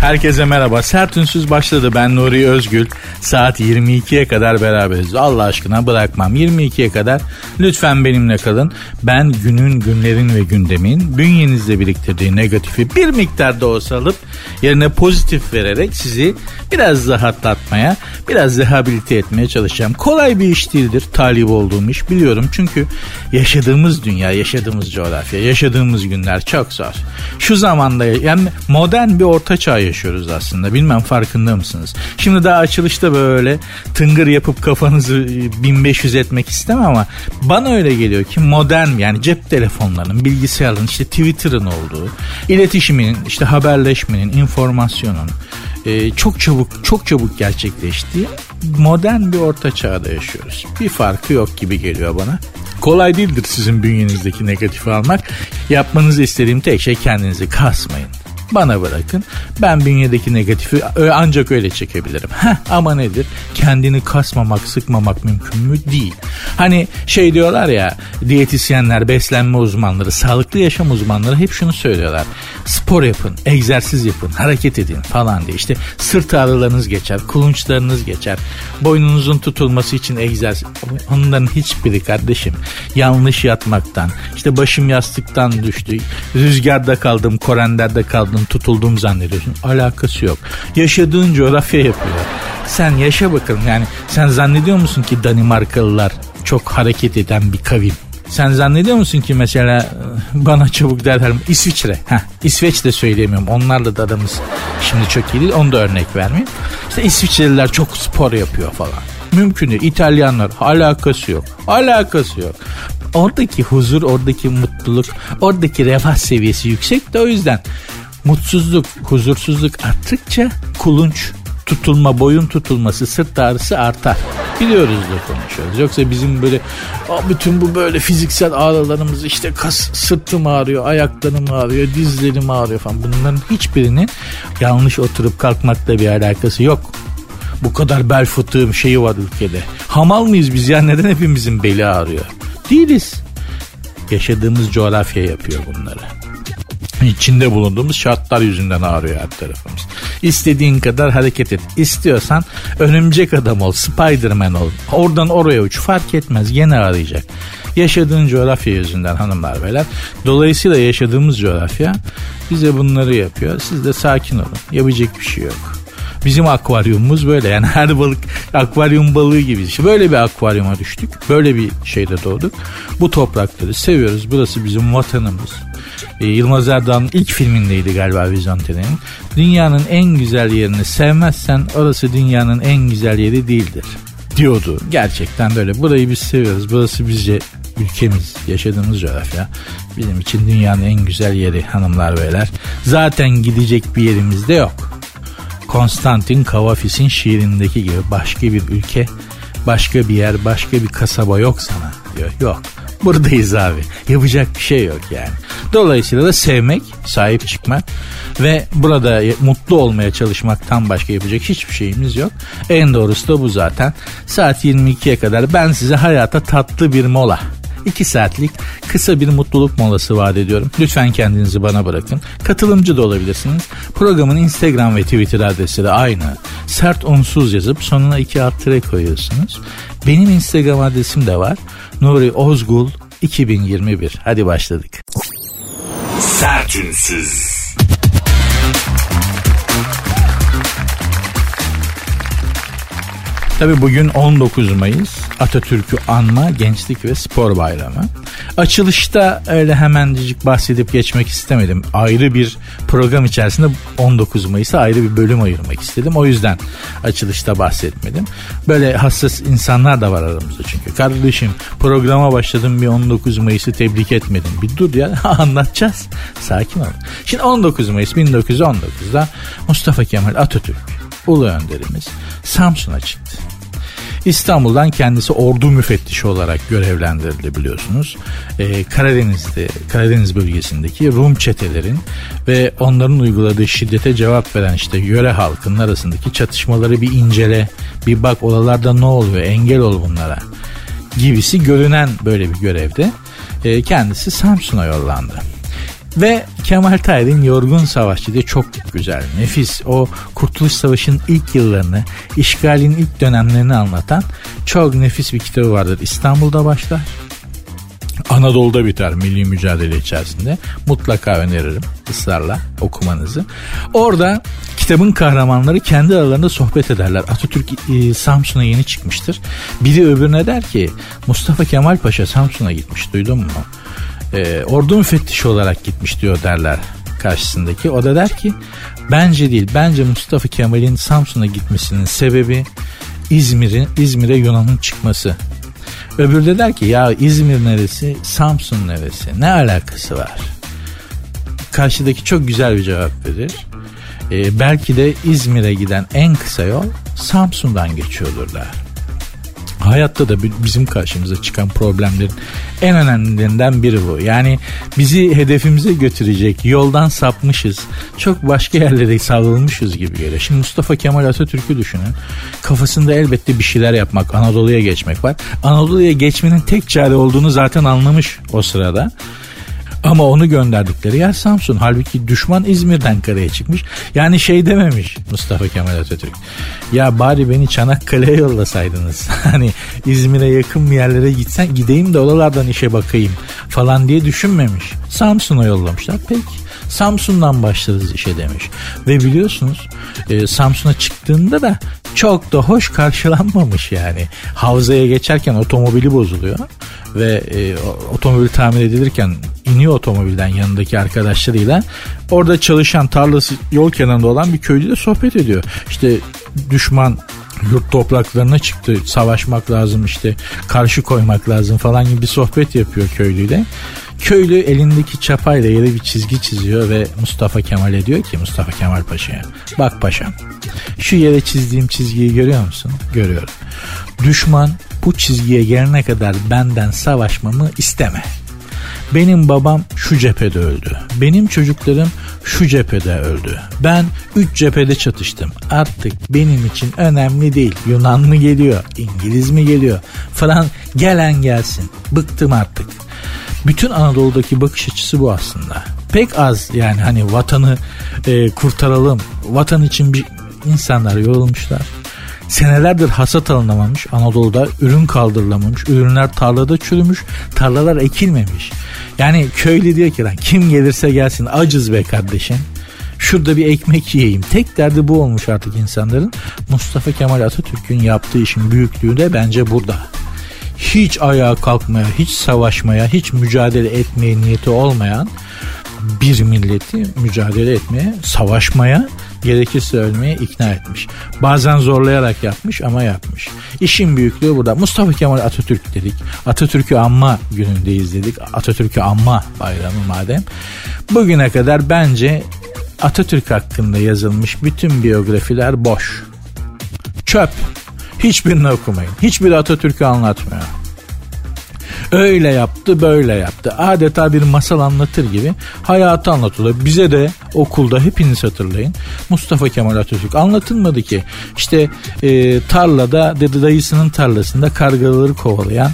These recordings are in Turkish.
Herkese merhaba. Sert Ünsüz başladı. Ben Nuri Özgül. Saat 22'ye kadar beraberiz. Allah aşkına bırakmam. 22'ye kadar lütfen benimle kalın. Ben günün, günlerin ve gündemin bünyenizde biriktirdiği negatifi bir miktar da olsa alıp yerine pozitif vererek sizi biraz rahatlatmaya, biraz rehabilite etmeye çalışacağım. Kolay bir iş değildir talip olduğum iş biliyorum. Çünkü yaşadığımız dünya, yaşadığımız coğrafya, yaşadığımız günler çok zor. Şu zamanda yani modern bir orta çağ yaşıyoruz aslında. Bilmem farkında mısınız? Şimdi daha açılışta böyle tıngır yapıp kafanızı 1500 e, etmek istemem ama bana öyle geliyor ki modern yani cep telefonlarının, bilgisayarın, işte Twitter'ın olduğu, iletişimin, işte haberleşmenin, informasyonun e, çok çabuk çok çabuk gerçekleştiği modern bir orta çağda yaşıyoruz. Bir farkı yok gibi geliyor bana. Kolay değildir sizin bünyenizdeki negatifi almak. Yapmanızı istediğim tek şey kendinizi kasmayın. Bana bırakın. Ben bünyedeki negatifi ancak öyle çekebilirim. Heh, ama nedir? Kendini kasmamak, sıkmamak mümkün mü? Değil. Hani şey diyorlar ya diyetisyenler, beslenme uzmanları, sağlıklı yaşam uzmanları hep şunu söylüyorlar. Spor yapın, egzersiz yapın, hareket edin falan diye. İşte sırt ağrılarınız geçer, kulunçlarınız geçer. Boynunuzun tutulması için egzersiz. Onların hiçbiri kardeşim yanlış yatmaktan, işte başım yastıktan düştü, rüzgarda kaldım, korenderde kaldım aldım tutuldum zannediyorsun. Alakası yok. Yaşadığın coğrafya yapıyor. Sen yaşa bakalım yani sen zannediyor musun ki Danimarkalılar çok hareket eden bir kavim? Sen zannediyor musun ki mesela e, bana çabuk derler İsviçre. Heh, İsveç de söyleyemiyorum. Onlarla da adamız şimdi çok iyi değil. Onu da örnek vermeyeyim. İşte İsviçreliler çok spor yapıyor falan. Mümkün değil. İtalyanlar alakası yok. Alakası yok. Oradaki huzur, oradaki mutluluk, oradaki refah seviyesi yüksek de o yüzden mutsuzluk, huzursuzluk arttıkça kulunç tutulma, boyun tutulması, sırt ağrısı artar. Biliyoruz da konuşuyoruz. Yoksa bizim böyle bütün bu böyle fiziksel ağrılarımız işte kas, sırtım ağrıyor, ayaklarım ağrıyor, dizlerim ağrıyor falan. Bunların hiçbirinin yanlış oturup kalkmakla bir alakası yok. Bu kadar bel fıtığım şeyi var ülkede. Hamal mıyız biz ya neden hepimizin beli ağrıyor? Değiliz. Yaşadığımız coğrafya yapıyor bunları içinde bulunduğumuz şartlar yüzünden ağrıyor her tarafımız. İstediğin kadar hareket et. İstiyorsan örümcek adam ol, Spiderman ol. Oradan oraya uç fark etmez gene ağrıyacak. Yaşadığın coğrafya yüzünden hanımlar beyler. Dolayısıyla yaşadığımız coğrafya bize bunları yapıyor. Siz de sakin olun. Yapacak bir şey yok. Bizim akvaryumumuz böyle yani her balık akvaryum balığı gibi. İşte böyle bir akvaryuma düştük. Böyle bir şeyde doğduk. Bu toprakları seviyoruz. Burası bizim vatanımız. Ee, Yılmaz Erdoğan'ın ilk filmindeydi galiba Vizantine'nin. Dünyanın en güzel yerini sevmezsen orası dünyanın en güzel yeri değildir diyordu. Gerçekten böyle. Burayı biz seviyoruz. Burası bizce ülkemiz, yaşadığımız coğrafya bizim için dünyanın en güzel yeri hanımlar beyler. Zaten gidecek bir yerimiz de yok. Konstantin Kavafis'in şiirindeki gibi başka bir ülke, başka bir yer, başka bir kasaba yok sana diyor. Yok. Buradayız abi. Yapacak bir şey yok yani. Dolayısıyla da sevmek, sahip çıkmak ve burada mutlu olmaya çalışmaktan başka yapacak hiçbir şeyimiz yok. En doğrusu da bu zaten. Saat 22'ye kadar ben size hayata tatlı bir mola 2 saatlik kısa bir mutluluk molası vaat ediyorum. Lütfen kendinizi bana bırakın. Katılımcı da olabilirsiniz. Programın Instagram ve Twitter adresi de aynı. Sert unsuz yazıp sonuna iki alt tire koyuyorsunuz. Benim Instagram adresim de var. Nuri Ozgul 2021. Hadi başladık. Sertünsüz. Tabi bugün 19 Mayıs Atatürk'ü anma gençlik ve spor bayramı. Açılışta öyle hemencik bahsedip geçmek istemedim. Ayrı bir program içerisinde 19 Mayıs'a ayrı bir bölüm ayırmak istedim. O yüzden açılışta bahsetmedim. Böyle hassas insanlar da var aramızda çünkü. Kardeşim programa başladım bir 19 Mayıs'ı tebrik etmedim. Bir dur ya anlatacağız. Sakin ol. Şimdi 19 Mayıs 1919'da Mustafa Kemal Atatürk Ulu Önderimiz Samsun'a çıktı. İstanbul'dan kendisi ordu müfettişi olarak görevlendirildi biliyorsunuz. Ee, Karadeniz'de, Karadeniz bölgesindeki Rum çetelerin ve onların uyguladığı şiddete cevap veren işte yöre halkının arasındaki çatışmaları bir incele, bir bak oralarda ne oluyor, engel ol bunlara gibisi görünen böyle bir görevde e, kendisi Samsun'a yollandı. Ve Kemal Tahir'in Yorgun Savaşçı diye çok güzel, nefis. O Kurtuluş Savaşı'nın ilk yıllarını, işgalin ilk dönemlerini anlatan çok nefis bir kitabı vardır. İstanbul'da başlar. Anadolu'da biter milli mücadele içerisinde. Mutlaka öneririm ısrarla okumanızı. Orada kitabın kahramanları kendi aralarında sohbet ederler. Atatürk e, Samsun'a yeni çıkmıştır. Biri öbürüne der ki Mustafa Kemal Paşa Samsun'a gitmiş duydun mu? E, ordu müfettişi olarak gitmiş diyor derler karşısındaki. O da der ki bence değil bence Mustafa Kemal'in Samsun'a gitmesinin sebebi İzmir'in İzmir'e Yunan'ın çıkması. Öbürü de der ki ya İzmir neresi Samsun neresi ne alakası var? Karşıdaki çok güzel bir cevap verir. Ee, belki de İzmir'e giden en kısa yol Samsun'dan geçiyordur. Hayatta da bizim karşımıza çıkan problemlerin en önemlilerinden biri bu. Yani bizi hedefimize götürecek yoldan sapmışız. Çok başka yerlere savrulmuşuz gibi geliyor. Şimdi Mustafa Kemal Atatürk'ü düşünün. Kafasında elbette bir şeyler yapmak, Anadolu'ya geçmek var. Anadolu'ya geçmenin tek çare olduğunu zaten anlamış o sırada. Ama onu gönderdikleri yer Samsun. Halbuki düşman İzmir'den karaya çıkmış. Yani şey dememiş Mustafa Kemal Atatürk. Ya bari beni Çanakkale'ye yollasaydınız. hani İzmir'e yakın bir yerlere gitsen gideyim de oralardan işe bakayım falan diye düşünmemiş. Samsun'a yollamışlar. Peki Samsun'dan başlarız işe demiş. Ve biliyorsunuz e, Samsun'a çıktığında da çok da hoş karşılanmamış yani. Havzaya geçerken otomobili bozuluyor ve e, otomobil tamir edilirken iniyor otomobilden yanındaki arkadaşlarıyla. Orada çalışan tarlası yol kenarında olan bir köylüyle sohbet ediyor. İşte düşman yurt topraklarına çıktı savaşmak lazım işte karşı koymak lazım falan gibi bir sohbet yapıyor köylüyle. Köylü elindeki çapayla yere bir çizgi çiziyor ve Mustafa Kemal'e diyor ki Mustafa Kemal Paşa'ya bak paşam şu yere çizdiğim çizgiyi görüyor musun? Görüyorum. Düşman bu çizgiye gelene kadar benden savaşmamı isteme. Benim babam şu cephede öldü. Benim çocuklarım şu cephede öldü. Ben üç cephede çatıştım. Artık benim için önemli değil. Yunan mı geliyor? İngiliz mi geliyor? Falan gelen gelsin. Bıktım artık. Bütün Anadolu'daki bakış açısı bu aslında. Pek az yani hani vatanı e, kurtaralım. Vatan için bir insanlar yorulmuşlar. Senelerdir hasat alınamamış Anadolu'da ürün kaldırılamamış. Ürünler tarlada çürümüş. Tarlalar ekilmemiş. Yani köylü diyor ki lan kim gelirse gelsin acız be kardeşim. Şurada bir ekmek yiyeyim. Tek derdi bu olmuş artık insanların. Mustafa Kemal Atatürk'ün yaptığı işin büyüklüğü de bence burada. Hiç ayağa kalkmaya, hiç savaşmaya, hiç mücadele etmeye niyeti olmayan bir milleti mücadele etmeye, savaşmaya gerekirse ölmeye ikna etmiş. Bazen zorlayarak yapmış ama yapmış. İşin büyüklüğü burada. Mustafa Kemal Atatürk dedik. Atatürk'ü anma günündeyiz dedik. Atatürk'ü anma bayramı madem. Bugüne kadar bence Atatürk hakkında yazılmış bütün biyografiler boş. Çöp. Hiçbirini okumayın. Hiçbiri Atatürk'ü anlatmıyor. Öyle yaptı böyle yaptı. Adeta bir masal anlatır gibi hayatı anlatılıyor. Bize de okulda hepiniz hatırlayın. Mustafa Kemal Atatürk anlatılmadı ki. İşte e, tarlada dede dayısının tarlasında kargaları kovalayan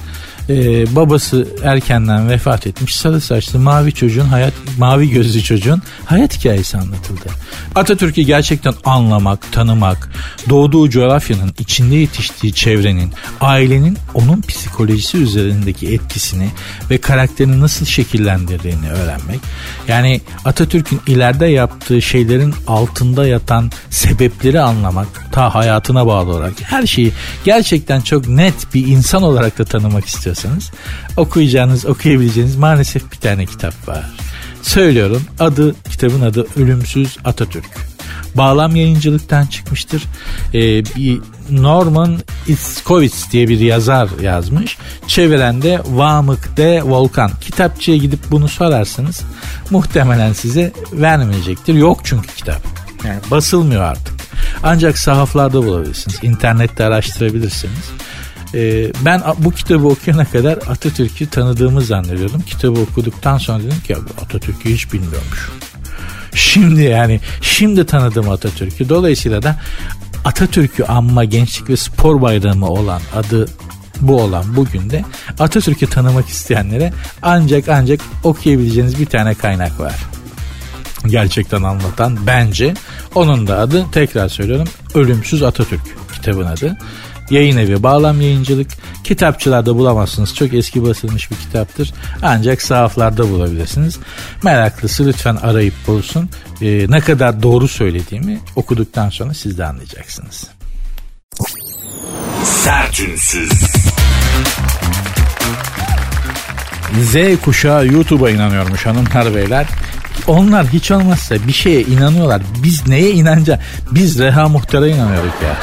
e, babası erkenden vefat etmiş sarı saçlı mavi çocuğun hayat mavi gözlü çocuğun hayat hikayesi anlatıldı. Atatürk'ü gerçekten anlamak, tanımak, doğduğu coğrafyanın, içinde yetiştiği çevrenin, ailenin onun psikolojisi üzerindeki etkisini ve karakterini nasıl şekillendirdiğini öğrenmek. Yani Atatürk'ün ileride yaptığı şeylerin altında yatan sebepleri anlamak, ta hayatına bağlı olarak her şeyi gerçekten çok net bir insan olarak da tanımak istiyorsanız okuyacağınız, okuyabileceğiniz maalesef bir tane kitap var. Söylüyorum adı kitabın adı Ölümsüz Atatürk. Bağlam yayıncılıktan çıkmıştır. Ee, bir Norman Iskowitz diye bir yazar yazmış. Çeviren de Vamık de Volkan. Kitapçıya gidip bunu sorarsınız muhtemelen size vermeyecektir. Yok çünkü kitap. Yani basılmıyor artık. Ancak sahaflarda bulabilirsiniz. İnternette araştırabilirsiniz. Ee, ben bu kitabı okuyana kadar Atatürk'ü tanıdığımı zannediyordum. Kitabı okuduktan sonra dedim ki Atatürk'ü hiç bilmiyormuş. Şimdi yani şimdi tanıdım Atatürk'ü. Dolayısıyla da Atatürk'ü anma gençlik ve spor bayramı olan adı bu olan bugün de Atatürk'ü tanımak isteyenlere ancak ancak okuyabileceğiniz bir tane kaynak var. Gerçekten anlatan bence onun da adı tekrar söylüyorum Ölümsüz Atatürk kitabın adı. Yayın evi Bağlam Yayıncılık. Kitapçılarda bulamazsınız. Çok eski basılmış bir kitaptır. Ancak sahaflarda bulabilirsiniz. Meraklısı lütfen arayıp bulsun. Ee, ne kadar doğru söylediğimi okuduktan sonra siz de anlayacaksınız. Sertünsüz. Z kuşağı YouTube'a inanıyormuş hanımlar beyler. Onlar hiç olmazsa bir şeye inanıyorlar. Biz neye inanca? Biz Reha Muhtar'a inanıyoruz ya.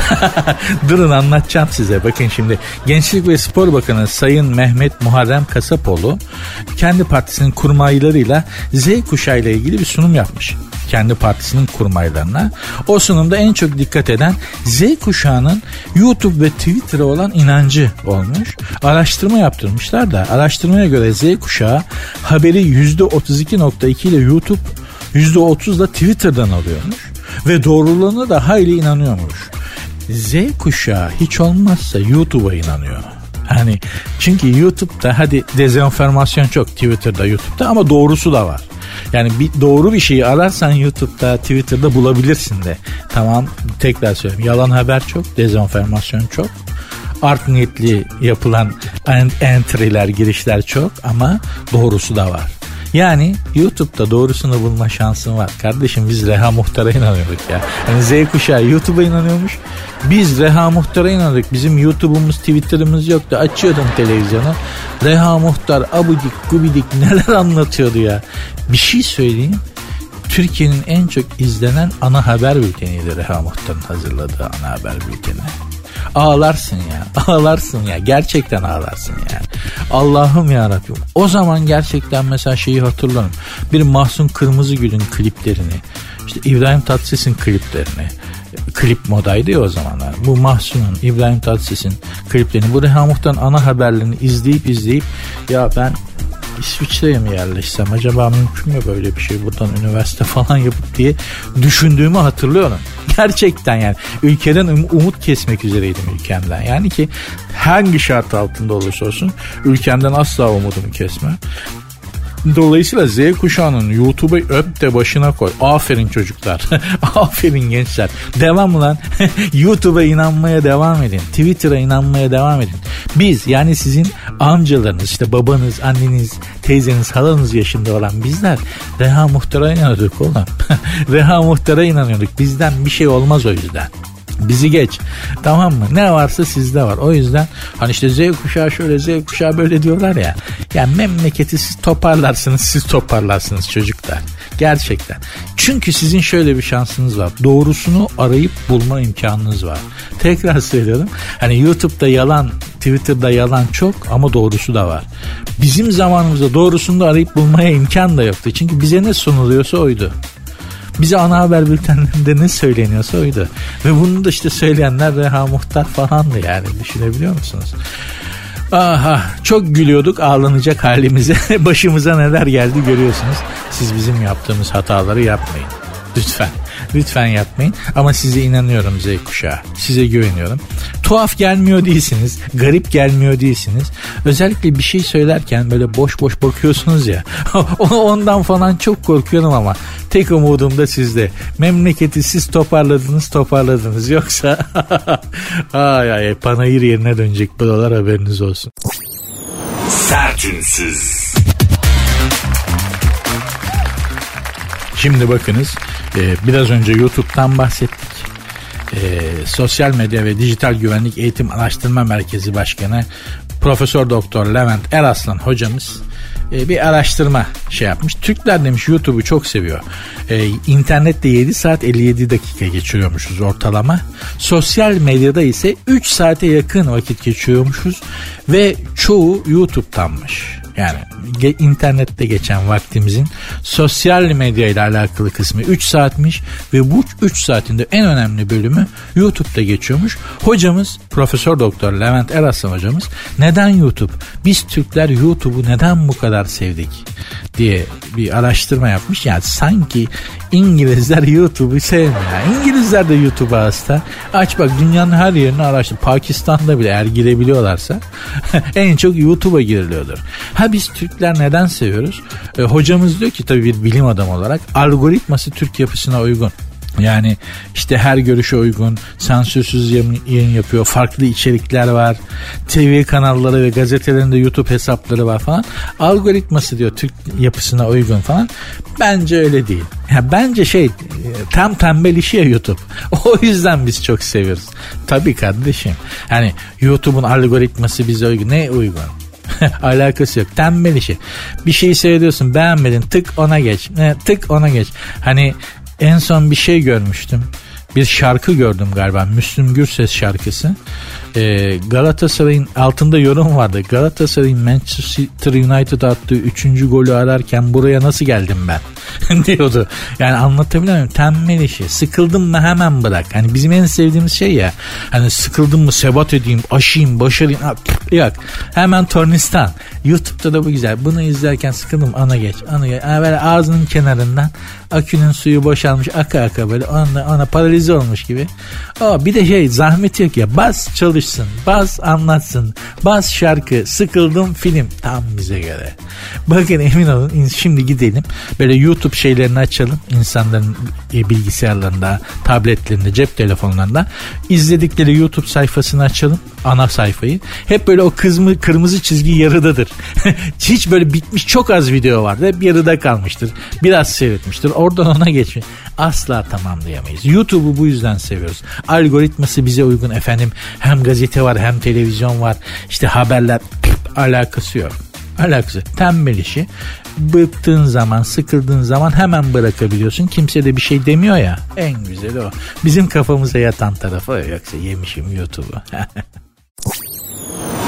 Durun anlatacağım size. Bakın şimdi Gençlik ve Spor Bakanı Sayın Mehmet Muharrem Kasapoğlu kendi partisinin kurmaylarıyla Z kuşağı ile ilgili bir sunum yapmış kendi partisinin kurmaylarına. O sunumda en çok dikkat eden Z kuşağının YouTube ve Twitter'a olan inancı olmuş. Araştırma yaptırmışlar da araştırmaya göre Z kuşağı haberi %32.2 ile YouTube %30 da Twitter'dan alıyormuş. Ve doğruluğuna da hayli inanıyormuş. Z kuşağı hiç olmazsa YouTube'a inanıyor. Hani çünkü YouTube'da hadi dezenformasyon çok Twitter'da YouTube'da ama doğrusu da var. Yani bir doğru bir şeyi ararsan YouTube'da, Twitter'da bulabilirsin de. Tamam tekrar söyleyeyim. Yalan haber çok, dezenformasyon çok. Art niyetli yapılan entry'ler, girişler çok ama doğrusu da var. Yani YouTube'da doğrusunu bulma şansın var. Kardeşim biz Reha Muhtar'a inanıyorduk ya. Yani Z kuşağı YouTube'a inanıyormuş. Biz Reha Muhtar'a inanıyorduk. Bizim YouTube'umuz, Twitter'ımız yoktu. Açıyordum televizyonu. Reha Muhtar abudik gubidik neler anlatıyordu ya. Bir şey söyleyeyim. Türkiye'nin en çok izlenen ana haber bülteniydi Reha Muhtar'ın hazırladığı ana haber bülteni. Ağlarsın ya. Ağlarsın ya. Gerçekten ağlarsın yani. Allah'ım ya Rabbim. O zaman gerçekten mesela şeyi hatırlarım. Bir Mahsun Kırmızıgül'ün kliplerini, işte İbrahim Tatlıses'in kliplerini, klip modaydı ya o zamanlar. Bu Mahsun'un, İbrahim Tatlıses'in kliplerini, bu Reha Muhtar'ın ana haberlerini izleyip izleyip ya ben İsviçre'ye mi yerleşsem acaba mümkün mü böyle bir şey buradan üniversite falan yapıp diye düşündüğümü hatırlıyorum. Gerçekten yani ülkeden um, umut kesmek üzereydim ülkemden. Yani ki hangi şart altında olursa olsun ülkemden asla umudumu kesme. Dolayısıyla Z kuşağının YouTube'u öp de başına koy. Aferin çocuklar. Aferin gençler. Devam lan. YouTube'a inanmaya devam edin. Twitter'a inanmaya devam edin. Biz yani sizin amcalarınız işte babanız, anneniz, teyzeniz, halanız yaşında olan bizler Reha Muhtar'a inanıyorduk oğlum. Reha Muhtar'a inanıyorduk. Bizden bir şey olmaz o yüzden. Bizi geç. Tamam mı? Ne varsa sizde var. O yüzden hani işte Z kuşağı şöyle Z kuşağı böyle diyorlar ya. Yani memleketi siz toparlarsınız siz toparlarsınız çocuklar. Gerçekten. Çünkü sizin şöyle bir şansınız var. Doğrusunu arayıp bulma imkanınız var. Tekrar söylüyorum. Hani YouTube'da yalan, Twitter'da yalan çok ama doğrusu da var. Bizim zamanımızda doğrusunu da arayıp bulmaya imkan da yoktu. Çünkü bize ne sunuluyorsa oydu. Bize ana haber bültenlerinde ne söyleniyorsa oydu. Ve bunu da işte söyleyenler Reha Muhtar falandı yani düşünebiliyor musunuz? Aha çok gülüyorduk ağlanacak halimize başımıza neler geldi görüyorsunuz. Siz bizim yaptığımız hataları yapmayın. Lütfen. Lütfen yapmayın. Ama size inanıyorum Z kuşağı. Size güveniyorum. Tuhaf gelmiyor değilsiniz. Garip gelmiyor değilsiniz. Özellikle bir şey söylerken böyle boş boş bakıyorsunuz ya. Ondan falan çok korkuyorum ama tek umudum da sizde. Memleketi siz toparladınız toparladınız. Yoksa ay ay panayır yerine dönecek buralar haberiniz olsun. Sertünsüz. Şimdi bakınız e, biraz önce YouTube'dan bahsettik. E, Sosyal Medya ve Dijital Güvenlik Eğitim Araştırma Merkezi Başkanı Profesör Doktor Levent Eraslan hocamız e, bir araştırma şey yapmış. Türkler demiş YouTube'u çok seviyor. E, internette 7 saat 57 dakika geçiriyormuşuz ortalama. Sosyal medyada ise 3 saate yakın vakit geçiriyormuşuz ve çoğu YouTube'tanmış. Yani internette geçen vaktimizin sosyal medya ile alakalı kısmı 3 saatmiş ve bu 3 saatinde en önemli bölümü YouTube'da geçiyormuş. Hocamız Profesör Doktor Levent Eraslan hocamız neden YouTube? Biz Türkler YouTube'u neden bu kadar sevdik diye bir araştırma yapmış. Yani sanki İngilizler YouTube'u sevmiyor. İngilizler de YouTube'a hasta. Aç bak dünyanın her yerini araştır. Pakistan'da bile eğer girebiliyorlarsa en çok YouTube'a giriliyordur. Ha biz Türkler neden seviyoruz? E, hocamız diyor ki tabii bir bilim adamı olarak algoritması Türk yapısına uygun. Yani işte her görüşe uygun, sansürsüz yayın yapıyor, farklı içerikler var, TV kanalları ve gazetelerinde YouTube hesapları var falan. Algoritması diyor Türk yapısına uygun falan. Bence öyle değil. Ya bence şey tam tembel işi ya YouTube. O yüzden biz çok seviyoruz. Tabii kardeşim. Hani YouTube'un algoritması bize uygun. Ne uygun? Alakası yok. Tembel işi. Bir şeyi seyrediyorsun beğenmedin tık ona geç. Ne, tık ona geç. Hani en son bir şey görmüştüm. Bir şarkı gördüm galiba. Müslüm Gürses şarkısı. Ee, Galatasaray'ın altında yorum vardı. Galatasaray'ın Manchester United attığı 3. golü ararken buraya nasıl geldim ben? diyordu. Yani anlatabiliyor muyum? Tembel işi. Sıkıldım mı hemen bırak. Hani bizim en sevdiğimiz şey ya. Hani sıkıldım mı sebat edeyim, aşayım, başarayım. Ha, yok. Hemen tornistan. YouTube'da da bu güzel. Bunu izlerken sıkıldım ana geç. Ana geç. Yani böyle ağzının kenarından akünün suyu boşalmış aka aka böyle ona, ona paralize olmuş gibi. Aa, bir de şey zahmet yok ya bas çalışsın bas anlatsın bas şarkı sıkıldım film tam bize göre. Bakın emin olun şimdi gidelim böyle YouTube şeylerini açalım insanların e, bilgisayarlarında tabletlerinde cep telefonlarında izledikleri YouTube sayfasını açalım ana sayfayı. Hep böyle o kızmı, kırmızı çizgi yarıdadır. Hiç böyle bitmiş çok az video vardı. Hep yarıda kalmıştır. Biraz seyretmiştir. Oradan ona geçmiş. Asla tamamlayamayız. YouTube'u bu yüzden seviyoruz. Algoritması bize uygun efendim. Hem gazete var hem televizyon var. İşte haberler alakası yok. Alakası. Tembel işi. Bıktığın zaman, sıkıldığın zaman hemen bırakabiliyorsun. Kimse de bir şey demiyor ya. En güzeli o. Bizim kafamıza yatan tarafı yoksa yemişim YouTube'u.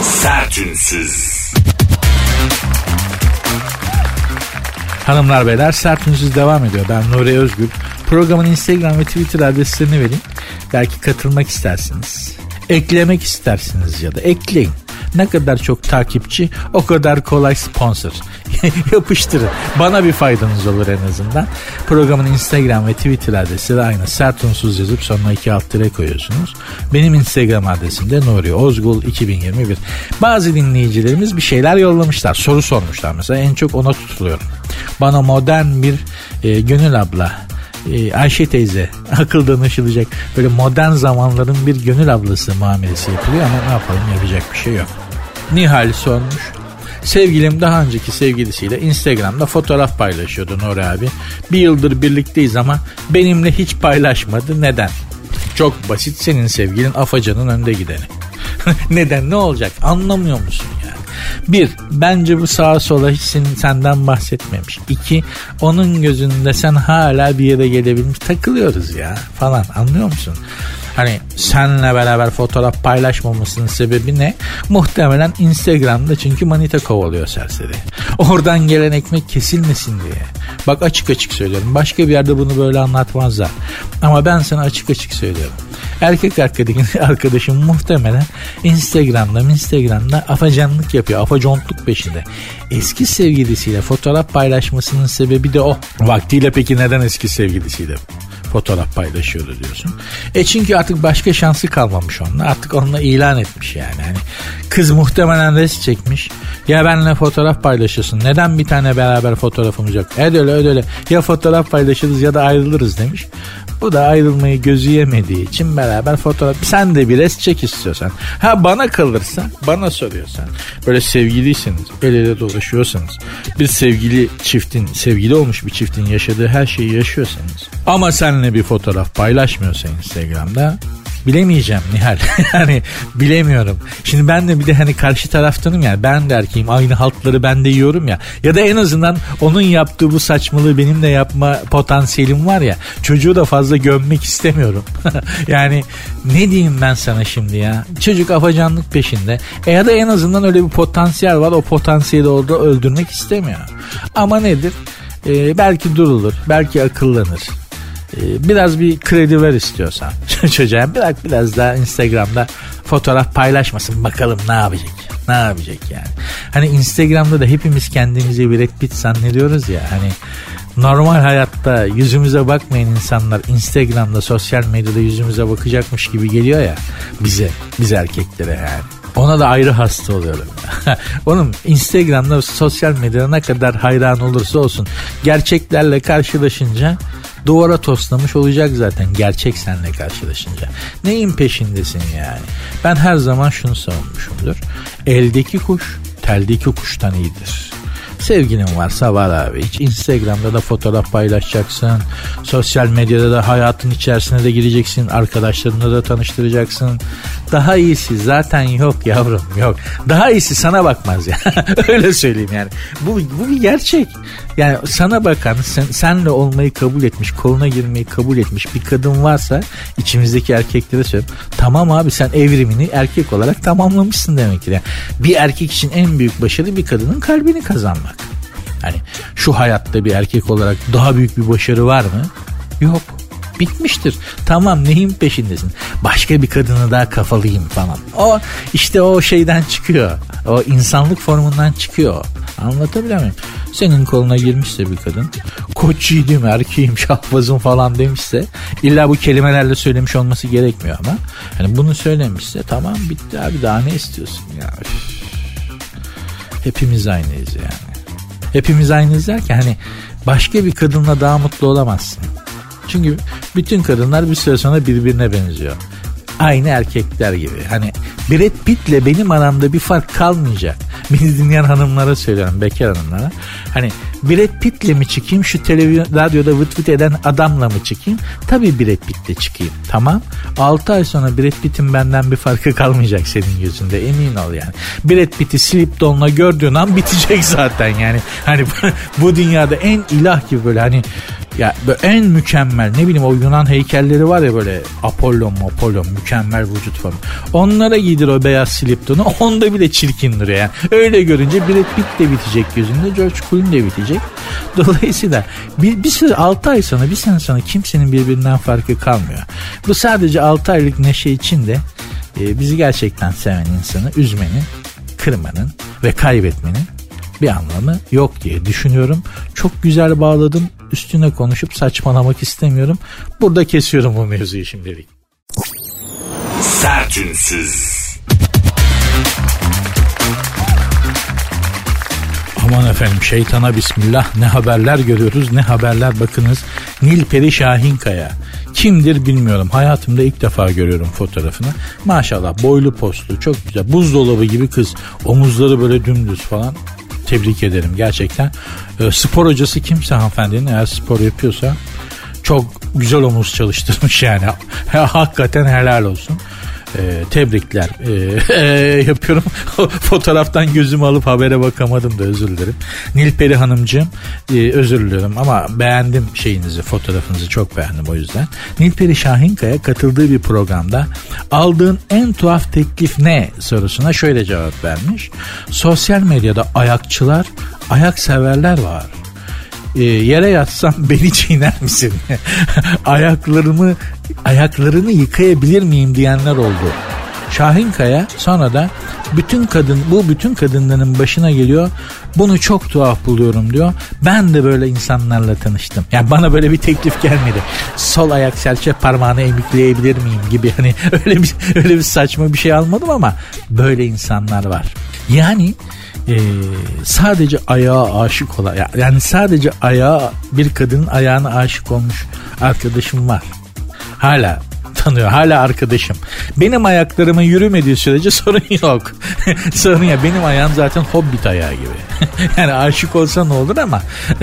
Sertünsüz. Hanımlar beyler Sertünsüz devam ediyor. Ben Nuri Özgür. Programın Instagram ve Twitter adreslerini vereyim. Belki katılmak istersiniz. Eklemek istersiniz ya da ekleyin. Ne kadar çok takipçi o kadar kolay sponsor. Yapıştırın. Bana bir faydanız olur en azından. Programın Instagram ve Twitter adresi de aynı. Sert unsuz yazıp sonuna iki alt tire koyuyorsunuz. Benim Instagram adresim de Nuri Ozgul 2021. Bazı dinleyicilerimiz bir şeyler yollamışlar. Soru sormuşlar mesela. En çok ona tutuluyorum. Bana modern bir e, Gönül abla e, Ayşe teyze akıl danışılacak böyle modern zamanların bir gönül ablası muamelesi yapılıyor ama ne yapalım yapacak bir şey yok. Nihal sormuş. Sevgilim daha önceki sevgilisiyle Instagram'da fotoğraf paylaşıyordu Nuri abi. Bir yıldır birlikteyiz ama benimle hiç paylaşmadı. Neden? Çok basit senin sevgilin afacanın önde gideni. Neden ne olacak anlamıyor musun? Bir, bence bu sağa sola hiç senden bahsetmemiş. İki, onun gözünde sen hala bir yere gelebilmiş takılıyoruz ya falan anlıyor musun? Hani senle beraber fotoğraf paylaşmamasının sebebi ne? Muhtemelen Instagram'da çünkü manita kovalıyor serseri. Oradan gelen ekmek kesilmesin diye. Bak açık açık söylüyorum. Başka bir yerde bunu böyle anlatmazlar. Ama ben sana açık açık söylüyorum. Erkek arkadaşım muhtemelen Instagram'da Instagram'da afacanlık yapıyor. Afacontluk peşinde. Eski sevgilisiyle fotoğraf paylaşmasının sebebi de o. Vaktiyle peki neden eski sevgilisiyle fotoğraf paylaşıyordu diyorsun. E çünkü artık başka şansı kalmamış onunla. Artık onunla ilan etmiş yani. yani kız muhtemelen res çekmiş. Ya benimle fotoğraf paylaşıyorsun. Neden bir tane beraber fotoğrafımız yok? Öyle öyle. Ya fotoğraf paylaşırız ya da ayrılırız demiş. Bu da ayrılmayı gözü yemediği için beraber fotoğraf. Sen de bir res çek istiyorsan. Ha bana kalırsa, bana soruyorsan. Böyle sevgiliyseniz, el ele dolaşıyorsanız. Bir sevgili çiftin, sevgili olmuş bir çiftin yaşadığı her şeyi yaşıyorsanız. Ama seninle bir fotoğraf paylaşmıyorsa Instagram'da Bilemeyeceğim Nihal. yani bilemiyorum. Şimdi ben de bir de hani karşı taraftanım ya. Ben de erkeğim. Aynı haltları ben de yiyorum ya. Ya da en azından onun yaptığı bu saçmalığı benim de yapma potansiyelim var ya. Çocuğu da fazla gömmek istemiyorum. yani ne diyeyim ben sana şimdi ya. Çocuk afacanlık peşinde. E ya da en azından öyle bir potansiyel var. O potansiyeli orada öldürmek istemiyor. Ama nedir? Ee, belki durulur. Belki akıllanır. Ee, biraz bir kredi ver istiyorsan çocuğa bırak biraz daha Instagram'da fotoğraf paylaşmasın bakalım ne yapacak ne yapacak yani. Hani Instagram'da da hepimiz kendimizi bir Brad Pitt zannediyoruz ya hani normal hayatta yüzümüze bakmayan insanlar Instagram'da sosyal medyada yüzümüze bakacakmış gibi geliyor ya bize biz erkeklere yani. Ona da ayrı hasta oluyorum. Onun Instagram'da sosyal medyada ne kadar hayran olursa olsun gerçeklerle karşılaşınca duvara toslamış olacak zaten gerçek senle karşılaşınca. Neyin peşindesin yani? Ben her zaman şunu savunmuşumdur. Eldeki kuş teldeki kuştan iyidir. Sevgilin varsa var abi. Hiç Instagram'da da fotoğraf paylaşacaksın. Sosyal medyada da hayatın içerisine de gireceksin. Arkadaşlarını da tanıştıracaksın. Daha iyisi zaten yok yavrum yok. Daha iyisi sana bakmaz ya. Öyle söyleyeyim yani. Bu, bu bir gerçek. Yani sana bakan, sen, senle olmayı kabul etmiş, koluna girmeyi kabul etmiş bir kadın varsa içimizdeki erkeklere söylüyorum. Tamam abi sen evrimini erkek olarak tamamlamışsın demektir. Yani bir erkek için en büyük başarı bir kadının kalbini kazanmak. Hani şu hayatta bir erkek olarak daha büyük bir başarı var mı? Yok bitmiştir. Tamam neyin peşindesin? Başka bir kadını daha kafalıyım falan. O işte o şeyden çıkıyor. O insanlık formundan çıkıyor. Anlatabiliyor muyum? Senin koluna girmişse bir kadın koç yiğidim erkeğim şahbazım falan demişse illa bu kelimelerle söylemiş olması gerekmiyor ama hani bunu söylemişse tamam bitti abi daha ne istiyorsun ya hepimiz aynıyız yani hepimiz aynıyız derken hani başka bir kadınla daha mutlu olamazsın çünkü bütün kadınlar bir süre sonra birbirine benziyor. Aynı erkekler gibi. Hani Brad Pitt'le benim aramda bir fark kalmayacak. Beni dinleyen hanımlara söylüyorum, bekar hanımlara. Hani Brad Pitt'le mi çıkayım, şu televizyon, radyoda vıt vıt eden adamla mı çıkayım? Tabii Brad Pitt'le çıkayım. Tamam. 6 ay sonra Brad Pitt'in benden bir farkı kalmayacak senin gözünde. Emin ol yani. Brad Pitt'i slip donla gördüğün an bitecek zaten yani. Hani bu dünyada en ilah gibi böyle hani ya en mükemmel ne bileyim o Yunan heykelleri var ya böyle Apollon Apollon mükemmel vücut falan. Onlara giydir o beyaz sliptonu onda bile çirkindir yani. Öyle görünce Brad Pitt de bitecek gözünde George Clooney de bitecek. Dolayısıyla bir, bir süre 6 ay sonra bir sene sonra kimsenin birbirinden farkı kalmıyor. Bu sadece 6 aylık neşe için de e, bizi gerçekten seven insanı üzmenin, kırmanın ve kaybetmenin bir anlamı yok diye düşünüyorum. Çok güzel bağladım. Üstüne konuşup saçmalamak istemiyorum. Burada kesiyorum bu mevzuyu şimdilik. Sertünsüz. Aman efendim şeytana bismillah ne haberler görüyoruz ne haberler bakınız. Nilperi Şahinkaya kimdir bilmiyorum hayatımda ilk defa görüyorum fotoğrafını. Maşallah boylu postlu çok güzel buzdolabı gibi kız omuzları böyle dümdüz falan tebrik ederim gerçekten. E, spor hocası kimse hanımefendinin eğer spor yapıyorsa çok güzel omuz çalıştırmış yani. Hakikaten helal olsun. E, tebrikler e, e, yapıyorum. Fotoğraftan gözümü alıp habere bakamadım da özür dilerim. Nilperi Hanımcığım e, özür diliyorum ama beğendim şeyinizi fotoğrafınızı çok beğendim o yüzden. Nilperi Şahinkaya katıldığı bir programda aldığın en tuhaf teklif ne sorusuna şöyle cevap vermiş. Sosyal medyada ayakçılar, ayak severler var e, yere yatsam beni çiğner misin? Ayaklarımı ayaklarını yıkayabilir miyim diyenler oldu. Şahin Kaya sonra da bütün kadın bu bütün kadınların başına geliyor. Bunu çok tuhaf buluyorum diyor. Ben de böyle insanlarla tanıştım. Yani bana böyle bir teklif gelmedi. Sol ayak serçe parmağını emikleyebilir miyim gibi hani öyle bir öyle bir saçma bir şey almadım ama böyle insanlar var. Yani e, sadece ayağa aşık olan yani sadece ayağa bir kadının ayağına aşık olmuş arkadaşım var. Hala tanıyor. Hala arkadaşım. Benim ayaklarımın yürümediği sürece sorun yok. sorun ya benim ayağım zaten hobbit ayağı gibi. yani aşık olsa ne olur ama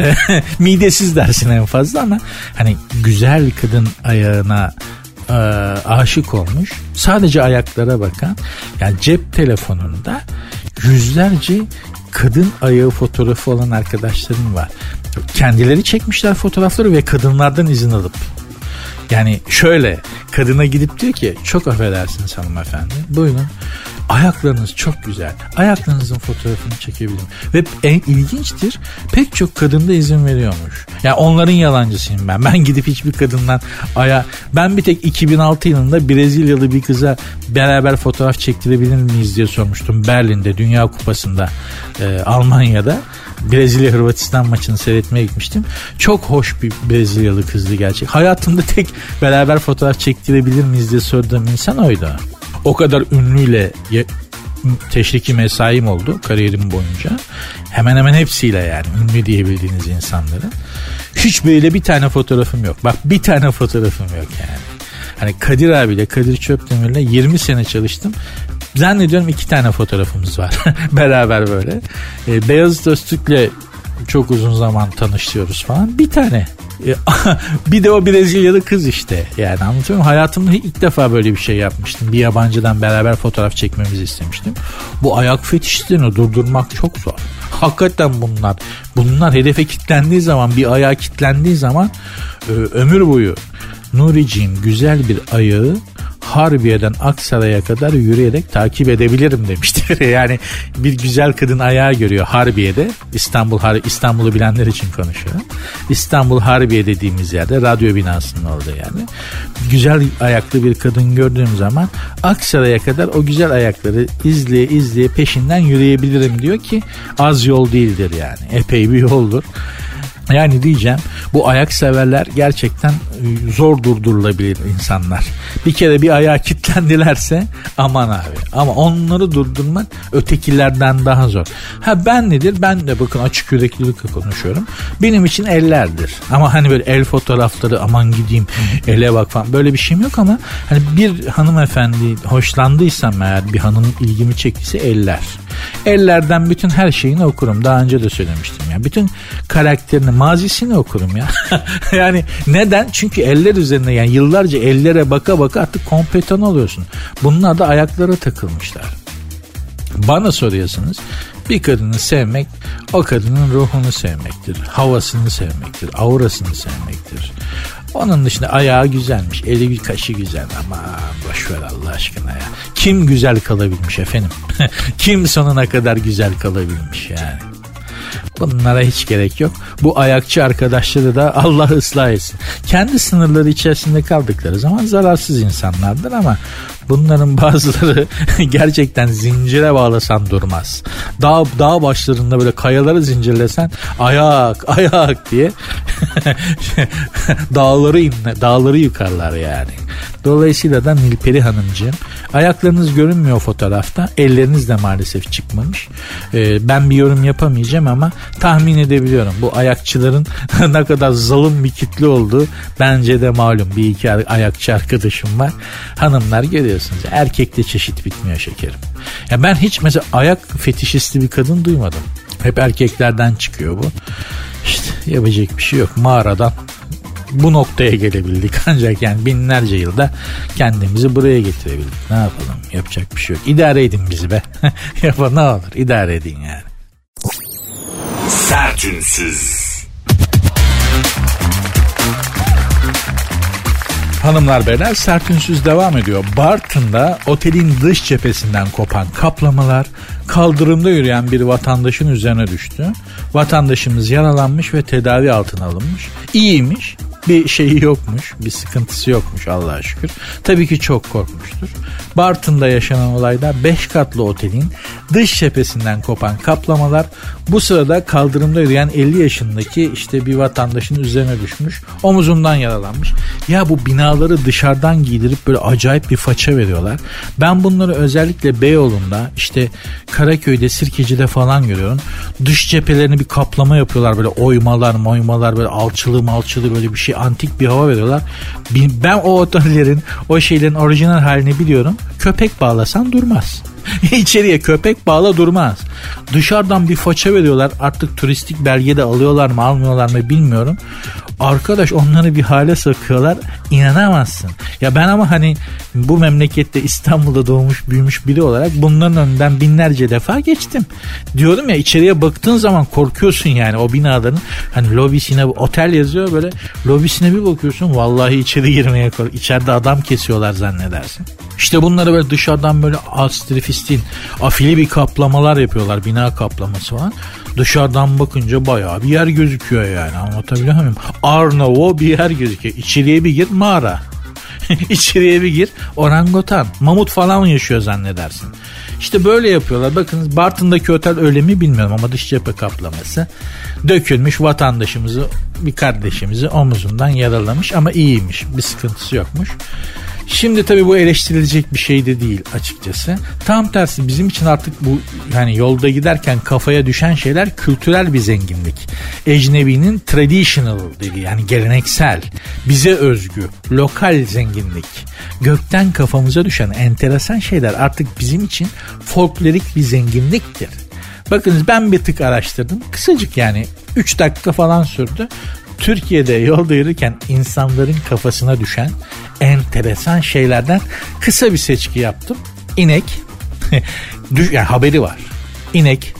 midesiz dersin en fazla ama hani güzel kadın ayağına e, aşık olmuş. Sadece ayaklara bakan yani cep telefonunda yüzlerce kadın ayağı fotoğrafı olan arkadaşlarım var. Kendileri çekmişler fotoğrafları ve kadınlardan izin alıp yani şöyle kadına gidip diyor ki çok affedersiniz hanımefendi. Buyurun ayaklarınız çok güzel. Ayaklarınızın fotoğrafını çekebilirim. Ve en ilginçtir pek çok kadın da izin veriyormuş. Yani onların yalancısıyım ben. Ben gidip hiçbir kadından aya ben bir tek 2006 yılında Brezilyalı bir kıza beraber fotoğraf çektirebilir miyiz diye sormuştum Berlin'de Dünya Kupası'nda e, Almanya'da. Brezilya Hırvatistan maçını seyretmeye gitmiştim. Çok hoş bir Brezilyalı kızdı gerçek. Hayatımda tek beraber fotoğraf çektirebilir miyiz diye sorduğum insan oydu. O kadar ünlüyle teşriki mesaim oldu kariyerim boyunca. Hemen hemen hepsiyle yani ünlü diyebildiğiniz insanların. Hiç böyle bir tane fotoğrafım yok. Bak bir tane fotoğrafım yok yani. Hani Kadir abiyle Kadir Çöpdemir'le 20 sene çalıştım. Zannediyorum iki tane fotoğrafımız var. Beraber böyle. E, Beyazıt Öztürk'le çok uzun zaman tanışıyoruz falan. Bir tane. E, bir de o Brezilyalı kız işte. Yani anlatıyorum. Hayatımda ilk defa böyle bir şey yapmıştım. Bir yabancıdan beraber fotoğraf çekmemizi istemiştim. Bu ayak fetişlerini durdurmak çok zor. Hakikaten bunlar. Bunlar hedefe kilitlendiği zaman bir ayağa kilitlendiği zaman e, ömür boyu Nuriciğim güzel bir ayağı Harbiye'den Aksaray'a kadar yürüyerek takip edebilirim demiştir. yani bir güzel kadın ayağı görüyor Harbiye'de. İstanbul İstanbul'u bilenler için konuşuyorum. İstanbul Harbiye dediğimiz yerde radyo binasının orada yani. Güzel ayaklı bir kadın gördüğüm zaman Aksaray'a kadar o güzel ayakları izleye izleye peşinden yürüyebilirim diyor ki az yol değildir yani. Epey bir yoldur. Yani diyeceğim bu ayak severler gerçekten e, zor durdurulabilir insanlar. Bir kere bir ayağa kilitlendilerse aman abi. Ama onları durdurmak ötekilerden daha zor. Ha ben nedir? Ben de bakın açık yüreklilikle konuşuyorum. Benim için ellerdir. Ama hani böyle el fotoğrafları aman gideyim ele bak falan böyle bir şeyim yok ama hani bir hanımefendi hoşlandıysam eğer bir hanım ilgimi çektiyse eller. Ellerden bütün her şeyini okurum. Daha önce de söylemiştim ya. Bütün karakterini, mazisini okurum ya. yani neden? Çünkü eller üzerine yani yıllarca ellere baka baka artık kompetan oluyorsun. Bunlar da ayaklara takılmışlar. Bana soruyorsunuz bir kadını sevmek o kadının ruhunu sevmektir. Havasını sevmektir. Aurasını sevmektir. Onun dışında ayağı güzelmiş. Eli kaşı güzel ama boşver Allah aşkına ya. Kim güzel kalabilmiş efendim? Kim sonuna kadar güzel kalabilmiş yani? Bunlara hiç gerek yok. Bu ayakçı arkadaşları da Allah ıslah etsin. Kendi sınırları içerisinde kaldıkları zaman zararsız insanlardır ama bunların bazıları gerçekten zincire bağlasan durmaz. Dağ, dağ başlarında böyle kayaları zincirlesen ayak ayak diye dağları inle, dağları yıkarlar yani. Dolayısıyla da Nilperi Hanımcığım ayaklarınız görünmüyor fotoğrafta. Elleriniz de maalesef çıkmamış. Ee, ben bir yorum yapamayacağım ama tahmin edebiliyorum. Bu ayakçıların ne kadar zalim bir kitle olduğu bence de malum. Bir iki ayakçı arkadaşım var. Hanımlar görüyorsunuz. Erkekte çeşit bitmiyor şekerim. Ya ben hiç mesela ayak fetişisti bir kadın duymadım. Hep erkeklerden çıkıyor bu. İşte yapacak bir şey yok. Mağaradan bu noktaya gelebildik ancak yani binlerce yılda kendimizi buraya getirebildik. Ne yapalım yapacak bir şey yok. İdare edin bizi be. Yapın ne olur idare edin yani. Sertünsüz. Hanımlar beyler sertünsüz devam ediyor. Bartın'da otelin dış cephesinden kopan kaplamalar kaldırımda yürüyen bir vatandaşın üzerine düştü. Vatandaşımız yaralanmış ve tedavi altına alınmış. İyiymiş bir şeyi yokmuş, bir sıkıntısı yokmuş Allah'a şükür. Tabii ki çok korkmuştur. Bartın'da yaşanan olayda 5 katlı otelin dış cephesinden kopan kaplamalar bu sırada kaldırımda yürüyen 50 yaşındaki işte bir vatandaşın üzerine düşmüş. Omuzundan yaralanmış. Ya bu binaları dışarıdan giydirip böyle acayip bir faça veriyorlar. Ben bunları özellikle Beyoğlu'nda işte Karaköy'de, Sirkeci'de falan görüyorum. Dış cephelerini bir kaplama yapıyorlar böyle oymalar, moymalar böyle alçılı malçılı böyle bir şey antik bir hava veriyorlar. Ben o otellerin o şeylerin orijinal halini biliyorum. Köpek bağlasan durmaz. İçeriye köpek bağla durmaz. Dışarıdan bir faça veriyorlar. Artık turistik belge de alıyorlar mı almıyorlar mı bilmiyorum. Arkadaş onları bir hale sokuyorlar. İnanamazsın. Ya ben ama hani bu memlekette İstanbul'da doğmuş büyümüş biri olarak bunların önünden binlerce defa geçtim. Diyorum ya içeriye baktığın zaman korkuyorsun yani o binaların hani lobisine otel yazıyor böyle lobisine bir bakıyorsun vallahi içeri girmeye kork. İçeride adam kesiyorlar zannedersin. İşte bunları böyle dışarıdan böyle astrifistin afili bir kaplamalar yapıyorlar bina kaplaması falan. Dışarıdan bakınca bayağı bir yer gözüküyor yani anlatabiliyor muyum? Arnavo bir yer gözüküyor. İçeriye bir gir mağara. İçeriye bir gir orangutan. Mamut falan mı yaşıyor zannedersin. İşte böyle yapıyorlar. Bakın Bartın'daki otel öyle mi bilmiyorum ama dış cephe kaplaması dökülmüş vatandaşımızı bir kardeşimizi omuzundan yaralamış ama iyiymiş. Bir sıkıntısı yokmuş. Şimdi tabii bu eleştirilecek bir şey de değil açıkçası. Tam tersi bizim için artık bu yani yolda giderken kafaya düşen şeyler kültürel bir zenginlik. Ecnebi'nin traditional dediği yani geleneksel, bize özgü, lokal zenginlik. Gökten kafamıza düşen enteresan şeyler artık bizim için folklorik bir zenginliktir. Bakınız ben bir tık araştırdım. Kısacık yani 3 dakika falan sürdü. Türkiye'de yolda yürürken insanların kafasına düşen enteresan şeylerden kısa bir seçki yaptım. İnek, yani haberi var. İnek,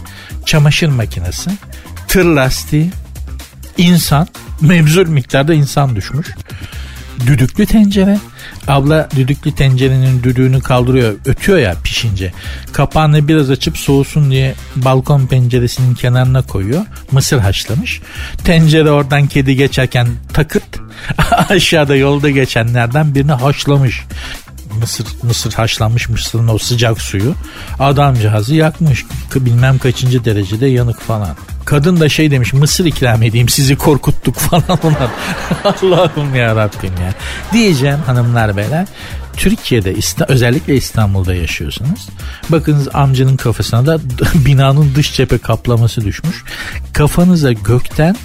çamaşır makinesi, tır lastiği, insan, mevzul miktarda insan düşmüş. Düdüklü tencere, Abla düdüklü tencerenin düdüğünü kaldırıyor. Ötüyor ya pişince. Kapağını biraz açıp soğusun diye balkon penceresinin kenarına koyuyor. Mısır haşlamış. Tencere oradan kedi geçerken takırt aşağıda yolda geçenlerden birini haşlamış mısır mısır haşlanmış mısırın o sıcak suyu adamcağızı yakmış bilmem kaçıncı derecede yanık falan. Kadın da şey demiş mısır ikram edeyim sizi korkuttuk falan onlar. Allah'ım ya Rabbim ya. Diyeceğim hanımlar beyler. Türkiye'de özellikle İstanbul'da yaşıyorsunuz. Bakınız amcanın kafasına da binanın dış cephe kaplaması düşmüş. Kafanıza gökten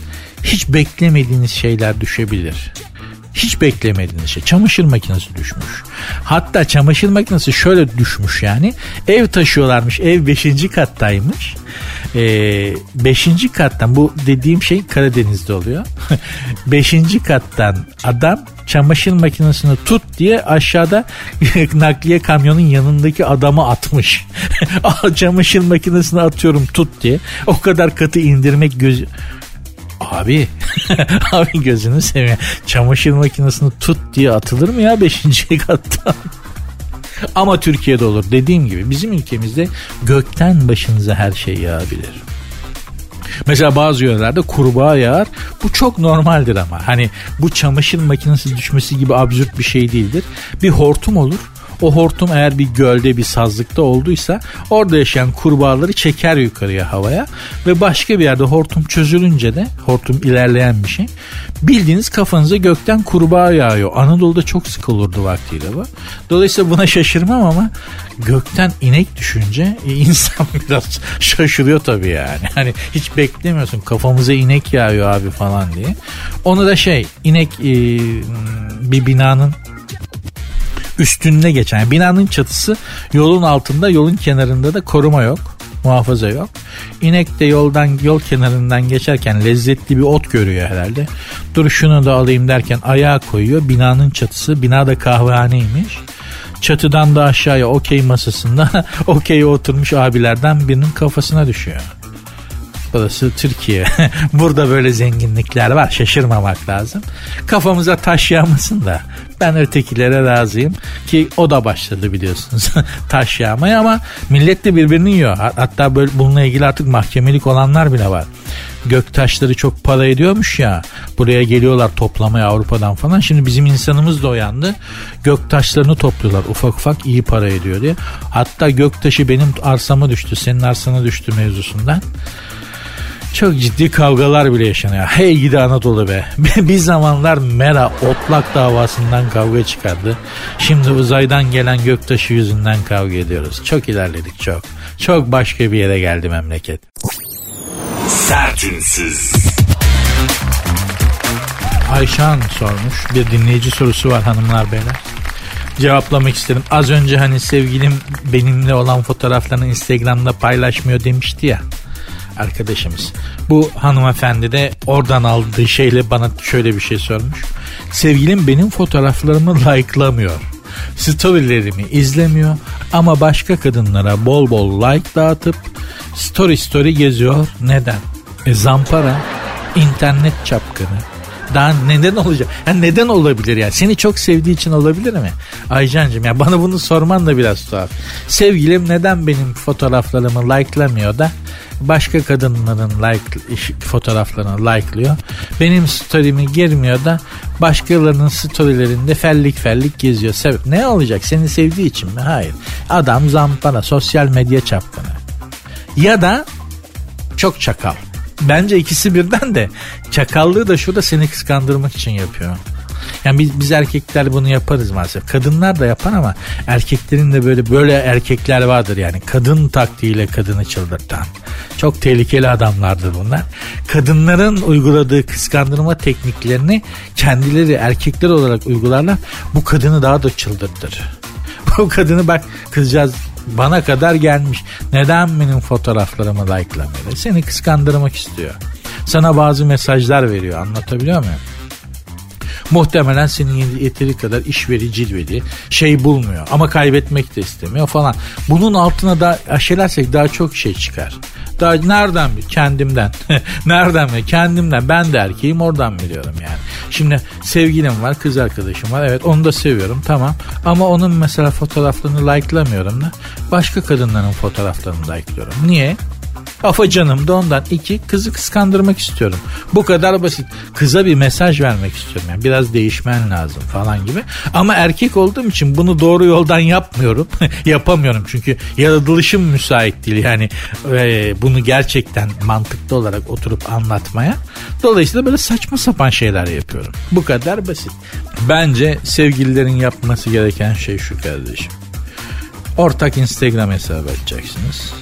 hiç beklemediğiniz şeyler düşebilir. Hiç beklemediğiniz şey. Çamaşır makinesi düşmüş. Hatta çamaşır makinesi şöyle düşmüş yani. Ev taşıyorlarmış. Ev 5. kattaymış. 5. Ee, kattan bu dediğim şey Karadeniz'de oluyor. 5. kattan adam çamaşır makinesini tut diye aşağıda nakliye kamyonun yanındaki adamı atmış. çamaşır makinesini atıyorum tut diye. O kadar katı indirmek göz Abi, abi gözünü seveyim. Çamaşır makinesini tut diye atılır mı ya 5. kattan? Ama Türkiye'de olur. Dediğim gibi bizim ülkemizde gökten başınıza her şey yağabilir. Mesela bazı yörelerde kurbağa yağar. Bu çok normaldir ama. Hani bu çamaşır makinesi düşmesi gibi absürt bir şey değildir. Bir hortum olur o hortum eğer bir gölde bir sazlıkta olduysa orada yaşayan kurbağaları çeker yukarıya havaya ve başka bir yerde hortum çözülünce de hortum ilerleyen bir şey bildiğiniz kafanıza gökten kurbağa yağıyor. Anadolu'da çok sık olurdu vaktiyle bu. Dolayısıyla buna şaşırmam ama gökten inek düşünce e, insan biraz şaşırıyor tabii yani. Hani hiç beklemiyorsun kafamıza inek yağıyor abi falan diye. Onu da şey inek e, bir binanın üstünde geçen yani binanın çatısı yolun altında yolun kenarında da koruma yok muhafaza yok. İnek de yoldan yol kenarından geçerken lezzetli bir ot görüyor herhalde. Dur şunu da alayım derken ayağa koyuyor. Binanın çatısı binada kahvehaneymiş. Çatıdan da aşağıya okey masasında okey oturmuş abilerden birinin kafasına düşüyor. Burası Türkiye. Burada böyle zenginlikler var. Şaşırmamak lazım. Kafamıza taş yağmasın da ben ötekilere razıyım ki o da başladı biliyorsunuz taş yağmaya ama millet de birbirini yiyor. Hatta böyle bununla ilgili artık mahkemelik olanlar bile var. Gök taşları çok para ediyormuş ya. Buraya geliyorlar toplamaya Avrupa'dan falan. Şimdi bizim insanımız da uyandı. Gök taşlarını topluyorlar. Ufak ufak iyi para ediyor diye. Hatta gök taşı benim arsama düştü. Senin arsana düştü mevzusundan. Çok ciddi kavgalar bile yaşanıyor. Hey gidi Anadolu be. bir zamanlar Mera otlak davasından kavga çıkardı. Şimdi uzaydan gelen göktaşı yüzünden kavga ediyoruz. Çok ilerledik çok. Çok başka bir yere geldi memleket. Sertünsüz. Ayşan sormuş. Bir dinleyici sorusu var hanımlar beyler cevaplamak istedim. Az önce hani sevgilim benimle olan fotoğraflarını Instagram'da paylaşmıyor demişti ya. Arkadaşımız. Bu hanımefendi de oradan aldığı şeyle bana şöyle bir şey sormuş. Sevgilim benim fotoğraflarımı like'lamıyor. Storylerimi izlemiyor ama başka kadınlara bol bol like dağıtıp story story geziyor. Neden? E zampara, internet çapkını, daha neden olacak? Yani neden olabilir yani? Seni çok sevdiği için olabilir mi? Aycancığım ya bana bunu sorman da biraz tuhaf. Sevgilim neden benim fotoğraflarımı like'lamıyor da başka kadınların like fotoğraflarını like'lıyor. Benim story'mi girmiyor da başkalarının story'lerinde fellik fellik geziyor. Sebep ne olacak? Seni sevdiği için mi? Hayır. Adam zampara, sosyal medya çapkını. Ya da çok çakal. Bence ikisi birden de çakallığı da şurada seni kıskandırmak için yapıyor. Yani biz, biz erkekler bunu yaparız maalesef. Kadınlar da yapar ama erkeklerin de böyle böyle erkekler vardır yani. Kadın taktiğiyle kadını çıldırtan. Çok tehlikeli adamlardır bunlar. Kadınların uyguladığı kıskandırma tekniklerini kendileri erkekler olarak uygularlar. Bu kadını daha da çıldırtır. Bu kadını bak kızcağız bana kadar gelmiş. Neden benim fotoğraflarımı like'lamıyor? Seni kıskandırmak istiyor. Sana bazı mesajlar veriyor anlatabiliyor muyum? Muhtemelen senin yeteri kadar işveri cilveli şey bulmuyor ama kaybetmek de istemiyor falan. Bunun altına da aşelersek daha çok şey çıkar. Daha nereden mi? Kendimden. nereden mi? Kendimden. Ben de erkeğim oradan biliyorum yani. Şimdi sevgilim var, kız arkadaşım var. Evet onu da seviyorum tamam. Ama onun mesela fotoğraflarını like'lamıyorum da. Başka kadınların fotoğraflarını like'lıyorum. Niye? Afacanım da ondan. iki kızı kıskandırmak istiyorum. Bu kadar basit. Kıza bir mesaj vermek istiyorum. Yani biraz değişmen lazım falan gibi. Ama erkek olduğum için bunu doğru yoldan yapmıyorum. Yapamıyorum çünkü yaratılışım müsait değil. Yani e, bunu gerçekten mantıklı olarak oturup anlatmaya. Dolayısıyla böyle saçma sapan şeyler yapıyorum. Bu kadar basit. Bence sevgililerin yapması gereken şey şu kardeşim. Ortak Instagram hesabı açacaksınız.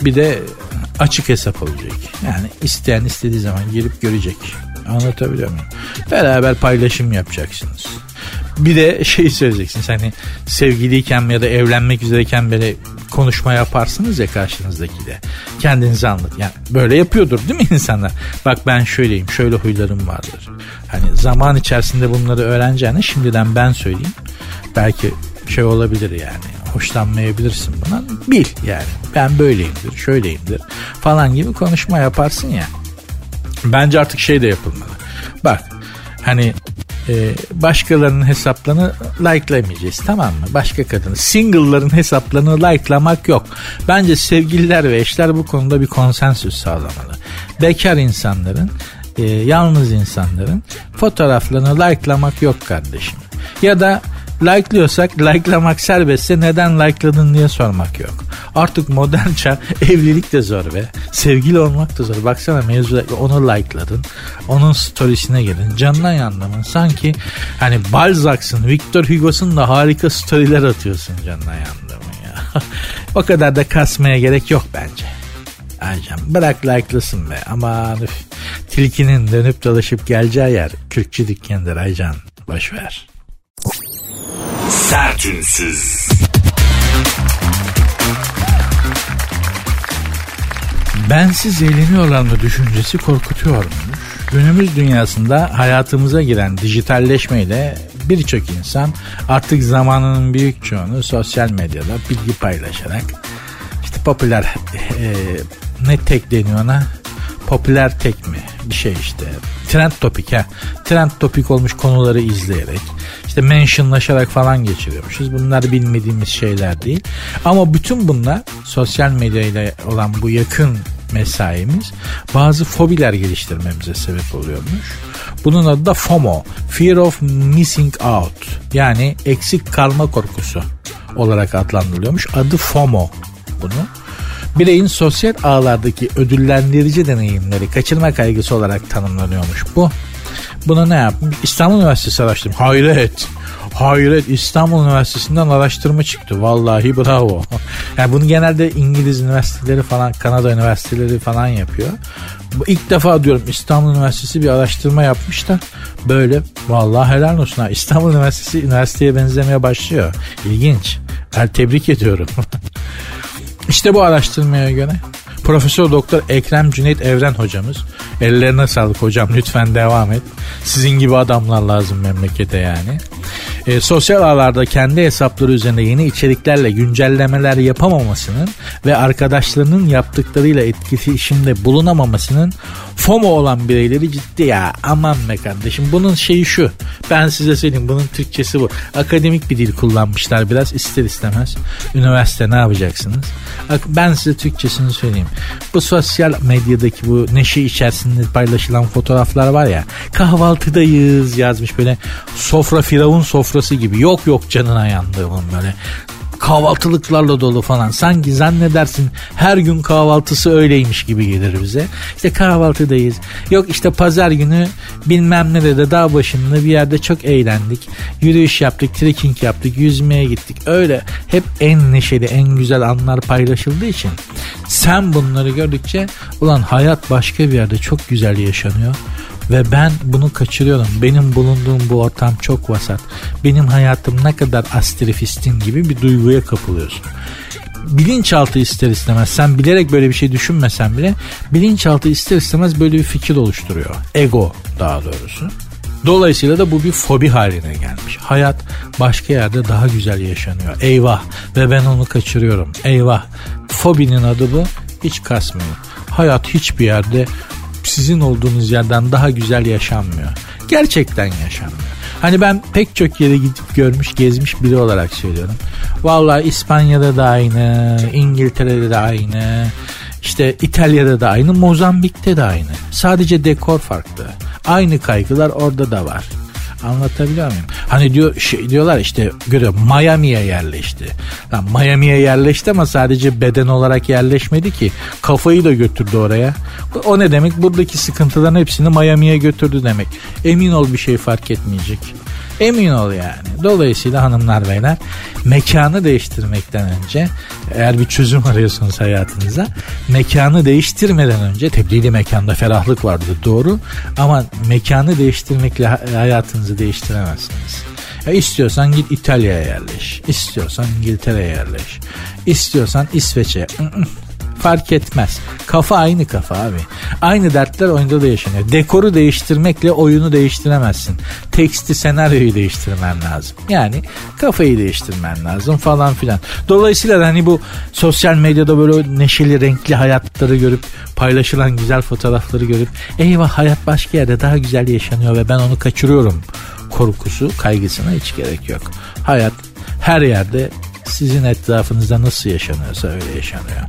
Bir de açık hesap olacak. Yani isteyen istediği zaman girip görecek. Anlatabiliyor muyum? Beraber paylaşım yapacaksınız. Bir de şey söyleyeceksiniz hani sevgiliyken ya da evlenmek üzereyken böyle konuşma yaparsınız ya karşınızdaki de. Kendinizi anlat. Yani böyle yapıyordur değil mi insanlar? Bak ben şöyleyim, şöyle huylarım vardır. Hani zaman içerisinde bunları öğreneceğine şimdiden ben söyleyeyim. Belki şey olabilir yani hoşlanmayabilirsin buna. Bil yani ben böyleyimdir, şöyleyimdir falan gibi konuşma yaparsın ya. Bence artık şey de yapılmalı. Bak hani e, başkalarının hesaplarını likelamayacağız tamam mı? Başka kadını single'ların hesaplarını likelamak yok. Bence sevgililer ve eşler bu konuda bir konsensüs sağlamalı. Bekar insanların e, yalnız insanların fotoğraflarını likelamak yok kardeşim. Ya da Like'lıyorsak likelamak serbestse neden likeladın diye sormak yok. Artık modern çağ evlilik de zor be. Sevgili olmak da zor. Baksana mevzuda onu likeladın. Onun storiesine girdin. Canına yandımın. Sanki hani Balzac'sın, Victor Hugo'sun da harika storyler atıyorsun canına yandımın ya. o kadar da kasmaya gerek yok bence. Aycan bırak like'lasın be. Aman üf. Tilkinin dönüp dolaşıp geleceği yer Kürkçü dükkanıdır Aycan. Boşver. Sertünsüz. Bensiz eğleniyorlar mı düşüncesi korkutuyormuş. Günümüz dünyasında hayatımıza giren dijitalleşmeyle birçok insan artık zamanının büyük çoğunu sosyal medyada bilgi paylaşarak işte popüler e, ne tek deniyor ona popüler tek mi bir şey işte trend topik ha trend topik olmuş konuları izleyerek işte mentionlaşarak falan geçiriyormuşuz. Bunlar bilmediğimiz şeyler değil. Ama bütün bunlar sosyal medya ile olan bu yakın mesaimiz bazı fobiler geliştirmemize sebep oluyormuş. Bunun adı da FOMO, Fear of Missing Out yani eksik kalma korkusu olarak adlandırılıyormuş. Adı FOMO bunu. Bireyin sosyal ağlardaki ödüllendirici deneyimleri kaçırma kaygısı olarak tanımlanıyormuş bu. Buna ne yapmış? İstanbul Üniversitesi araştırma. Hayret. Hayret İstanbul Üniversitesi'nden araştırma çıktı. Vallahi bravo. Yani bunu genelde İngiliz üniversiteleri falan, Kanada üniversiteleri falan yapıyor. Bu ilk defa diyorum İstanbul Üniversitesi bir araştırma yapmış da böyle vallahi helal olsun ha. İstanbul Üniversitesi üniversiteye benzemeye başlıyor. İlginç. Ben tebrik ediyorum. İşte bu araştırmaya göre Profesör Doktor Ekrem Cüneyt Evren hocamız. Ellerine sağlık hocam lütfen devam et. Sizin gibi adamlar lazım memlekete yani. E, sosyal ağlarda kendi hesapları üzerinde yeni içeriklerle güncellemeler yapamamasının ve arkadaşlarının yaptıklarıyla etkileşimde bulunamamasının FOMO olan bireyleri ciddi ya. Aman be kardeşim bunun şeyi şu. Ben size söyleyeyim bunun Türkçesi bu. Akademik bir dil kullanmışlar biraz ister istemez. Üniversite ne yapacaksınız? Ben size Türkçesini söyleyeyim. Bu sosyal medyadaki bu neşe içerisinde paylaşılan fotoğraflar var ya kahvaltıdayız yazmış böyle sofra firavun sofrası gibi. Yok yok canına yandığımın böyle kahvaltılıklarla dolu falan. Sanki zannedersin her gün kahvaltısı öyleymiş gibi gelir bize. İşte kahvaltıdayız. Yok işte pazar günü bilmem nerede dağ başında bir yerde çok eğlendik. Yürüyüş yaptık, trekking yaptık, yüzmeye gittik. Öyle hep en neşeli, en güzel anlar paylaşıldığı için sen bunları gördükçe ulan hayat başka bir yerde çok güzel yaşanıyor. Ve ben bunu kaçırıyorum. Benim bulunduğum bu ortam çok vasat. Benim hayatım ne kadar astrifistin gibi bir duyguya kapılıyorsun bilinçaltı ister istemez sen bilerek böyle bir şey düşünmesen bile bilinçaltı ister istemez böyle bir fikir oluşturuyor. Ego daha doğrusu. Dolayısıyla da bu bir fobi haline gelmiş. Hayat başka yerde daha güzel yaşanıyor. Eyvah ve ben onu kaçırıyorum. Eyvah. Fobinin adı bu. Hiç kasmıyor. Hayat hiçbir yerde sizin olduğunuz yerden daha güzel yaşanmıyor. Gerçekten yaşanmıyor. Hani ben pek çok yere gidip görmüş, gezmiş biri olarak söylüyorum. Vallahi İspanya'da da aynı, İngiltere'de de aynı, işte İtalya'da da aynı, Mozambik'te de aynı. Sadece dekor farklı. Aynı kaygılar orada da var. Anlatabiliyor muyum? Hani diyor şey diyorlar işte görüyor Miami'ye yerleşti. Lan Miami'ye yerleşti ama sadece beden olarak yerleşmedi ki. Kafayı da götürdü oraya. O ne demek? Buradaki sıkıntıların hepsini Miami'ye götürdü demek. Emin ol bir şey fark etmeyecek. Emin ol yani. Dolayısıyla hanımlar beyler mekanı değiştirmekten önce eğer bir çözüm arıyorsunuz hayatınıza mekanı değiştirmeden önce tebliğli mekanda ferahlık vardır doğru ama mekanı değiştirmekle hayatınızı değiştiremezsiniz. Ya istiyorsan git İtalya'ya yerleş. İstiyorsan İngiltere'ye yerleş. İstiyorsan İsveç'e. Fark etmez. Kafa aynı kafa abi. Aynı dertler oyunda da yaşanıyor. Dekoru değiştirmekle oyunu değiştiremezsin. Teksti, senaryoyu değiştirmen lazım. Yani kafayı değiştirmen lazım falan filan. Dolayısıyla hani bu sosyal medyada böyle neşeli, renkli hayatları görüp paylaşılan güzel fotoğrafları görüp eyvah hayat başka yerde daha güzel yaşanıyor ve ben onu kaçırıyorum korkusu, kaygısına hiç gerek yok. Hayat her yerde sizin etrafınızda nasıl yaşanıyorsa öyle yaşanıyor.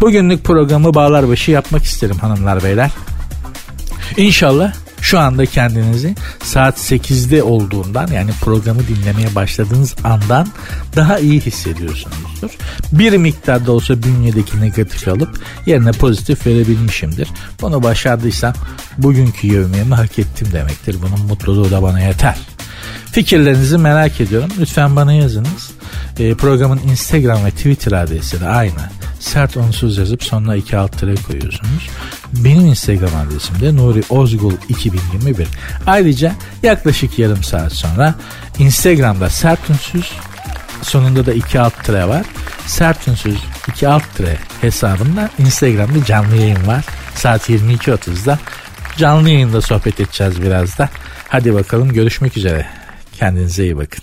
Bugünlük programı bağlar başı yapmak isterim hanımlar beyler. İnşallah şu anda kendinizi saat 8'de olduğundan yani programı dinlemeye başladığınız andan daha iyi hissediyorsunuzdur. Bir miktar da olsa bünyedeki negatifi alıp yerine pozitif verebilmişimdir. Bunu başardıysam bugünkü yevmiyemi hak ettim demektir. Bunun mutluluğu da bana yeter. Fikirlerinizi merak ediyorum. Lütfen bana yazınız. E, programın Instagram ve Twitter adresi de aynı. Sert onsuz yazıp sonuna iki alt tere koyuyorsunuz. Benim Instagram adresim de Nuri Ozgul 2021. Ayrıca yaklaşık yarım saat sonra Instagram'da sert unsuz sonunda da iki alt tere var. Sert unsuz iki alt tere hesabında Instagram'da canlı yayın var. Saat 22.30'da canlı yayında sohbet edeceğiz biraz da. Hadi bakalım görüşmek üzere. Kendinize iyi bakın.